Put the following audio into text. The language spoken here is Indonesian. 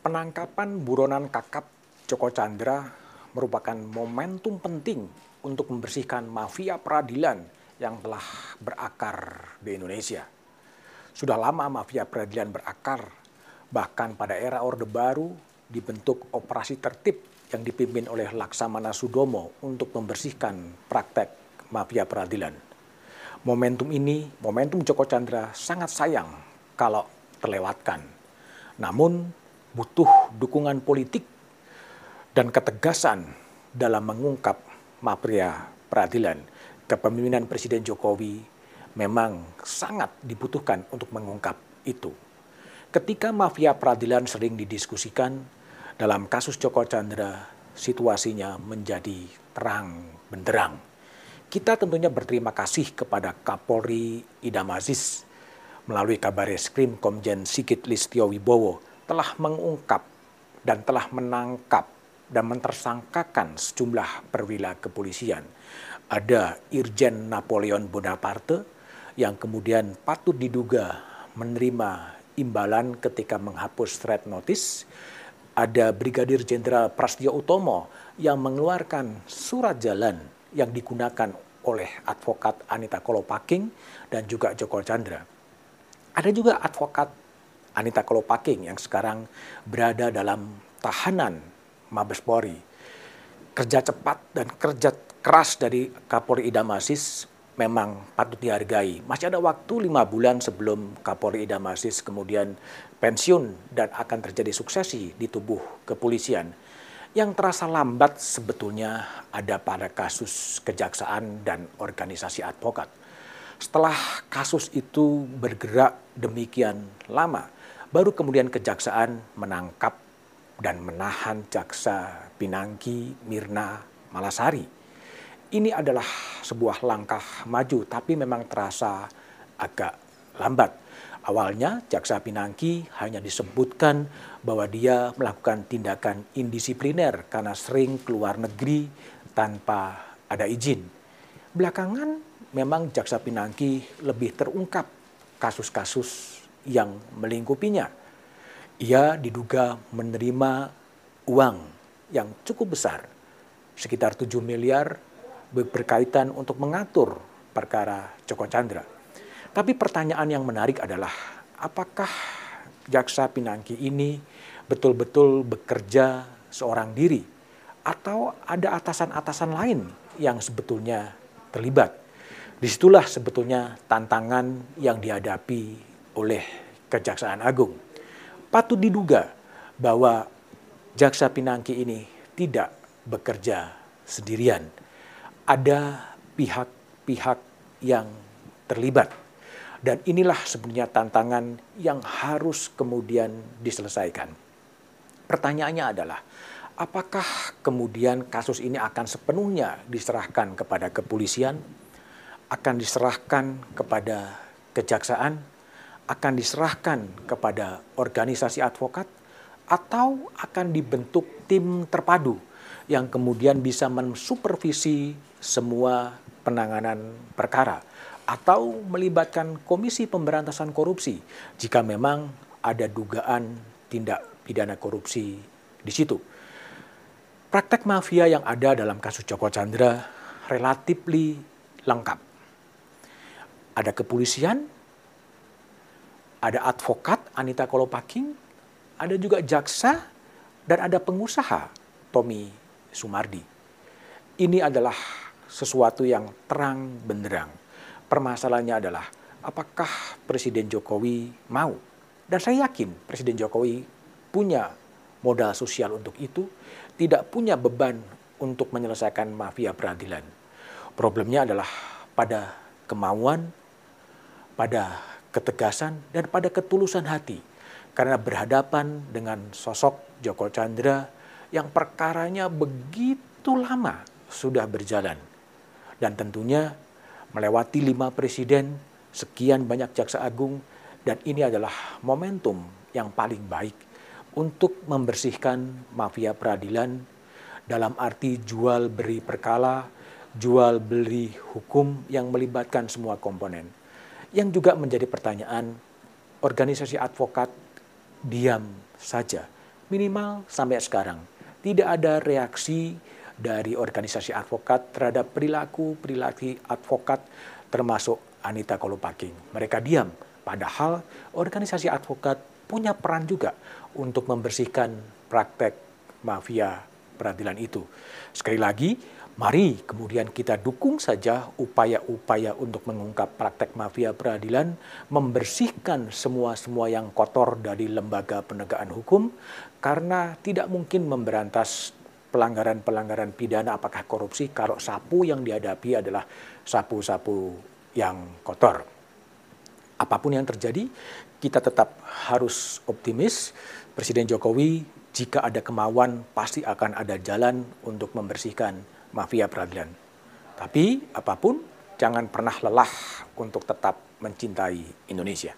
Penangkapan buronan kakap Joko Chandra merupakan momentum penting untuk membersihkan mafia peradilan yang telah berakar di Indonesia. Sudah lama mafia peradilan berakar, bahkan pada era Orde Baru dibentuk operasi tertib yang dipimpin oleh Laksamana Sudomo untuk membersihkan praktek mafia peradilan. Momentum ini, momentum Joko Chandra sangat sayang kalau terlewatkan. Namun butuh dukungan politik dan ketegasan dalam mengungkap mafia peradilan. Kepemimpinan Presiden Jokowi memang sangat dibutuhkan untuk mengungkap itu. Ketika mafia peradilan sering didiskusikan, dalam kasus Joko Chandra situasinya menjadi terang benderang. Kita tentunya berterima kasih kepada Kapolri Idam Aziz melalui kabar eskrim Komjen Sigit Listio Wibowo telah mengungkap dan telah menangkap dan mentersangkakan sejumlah perwira kepolisian. Ada Irjen Napoleon Bonaparte yang kemudian patut diduga menerima imbalan ketika menghapus threat notice. Ada Brigadir Jenderal Prastio Utomo yang mengeluarkan surat jalan yang digunakan oleh advokat Anita Kolopaking dan juga Joko Chandra. Ada juga advokat Anita Kolopaking yang sekarang berada dalam tahanan Mabes Polri. Kerja cepat dan kerja keras dari Kapolri Idam Aziz memang patut dihargai. Masih ada waktu lima bulan sebelum Kapolri Idam Aziz kemudian pensiun dan akan terjadi suksesi di tubuh kepolisian. Yang terasa lambat sebetulnya ada pada kasus kejaksaan dan organisasi advokat. Setelah kasus itu bergerak demikian lama, Baru kemudian kejaksaan menangkap dan menahan jaksa Pinangki Mirna Malasari. Ini adalah sebuah langkah maju tapi memang terasa agak lambat. Awalnya jaksa Pinangki hanya disebutkan bahwa dia melakukan tindakan indisipliner karena sering keluar negeri tanpa ada izin. Belakangan memang jaksa Pinangki lebih terungkap kasus-kasus yang melingkupinya. Ia diduga menerima uang yang cukup besar, sekitar 7 miliar berkaitan untuk mengatur perkara Joko Chandra. Tapi pertanyaan yang menarik adalah apakah jaksa Pinangki ini betul-betul bekerja seorang diri atau ada atasan-atasan lain yang sebetulnya terlibat. Di situlah sebetulnya tantangan yang dihadapi oleh Kejaksaan Agung. Patut diduga bahwa Jaksa Pinangki ini tidak bekerja sendirian. Ada pihak-pihak yang terlibat. Dan inilah sebenarnya tantangan yang harus kemudian diselesaikan. Pertanyaannya adalah, apakah kemudian kasus ini akan sepenuhnya diserahkan kepada kepolisian, akan diserahkan kepada kejaksaan, akan diserahkan kepada organisasi advokat atau akan dibentuk tim terpadu yang kemudian bisa mensupervisi semua penanganan perkara atau melibatkan Komisi Pemberantasan Korupsi jika memang ada dugaan tindak pidana korupsi di situ. Praktek mafia yang ada dalam kasus Joko Chandra relatif lengkap. Ada kepolisian, ada advokat Anita Kolopaking, ada juga jaksa, dan ada pengusaha Tommy Sumardi. Ini adalah sesuatu yang terang benderang. Permasalahannya adalah apakah Presiden Jokowi mau? Dan saya yakin Presiden Jokowi punya modal sosial untuk itu, tidak punya beban untuk menyelesaikan mafia peradilan. Problemnya adalah pada kemauan, pada ketegasan, dan pada ketulusan hati. Karena berhadapan dengan sosok Joko Chandra yang perkaranya begitu lama sudah berjalan. Dan tentunya melewati lima presiden, sekian banyak jaksa agung, dan ini adalah momentum yang paling baik untuk membersihkan mafia peradilan dalam arti jual beri perkala, jual beli hukum yang melibatkan semua komponen yang juga menjadi pertanyaan, organisasi advokat diam saja Minimal sampai sekarang tidak ada reaksi dari organisasi advokat terhadap perilaku-perilaku advokat termasuk Anita Kolopaking. Mereka diam, padahal organisasi advokat punya peran juga untuk membersihkan praktek mafia peradilan itu. Sekali lagi, Mari kemudian kita dukung saja upaya-upaya untuk mengungkap praktek mafia peradilan, membersihkan semua-semua yang kotor dari lembaga penegakan hukum, karena tidak mungkin memberantas pelanggaran-pelanggaran pidana apakah korupsi kalau sapu yang dihadapi adalah sapu-sapu yang kotor. Apa pun yang terjadi, kita tetap harus optimis. Presiden Jokowi jika ada kemauan pasti akan ada jalan untuk membersihkan mafia peradilan. Tapi apa pun, jangan pernah lelah untuk tetap mencintai Indonesia.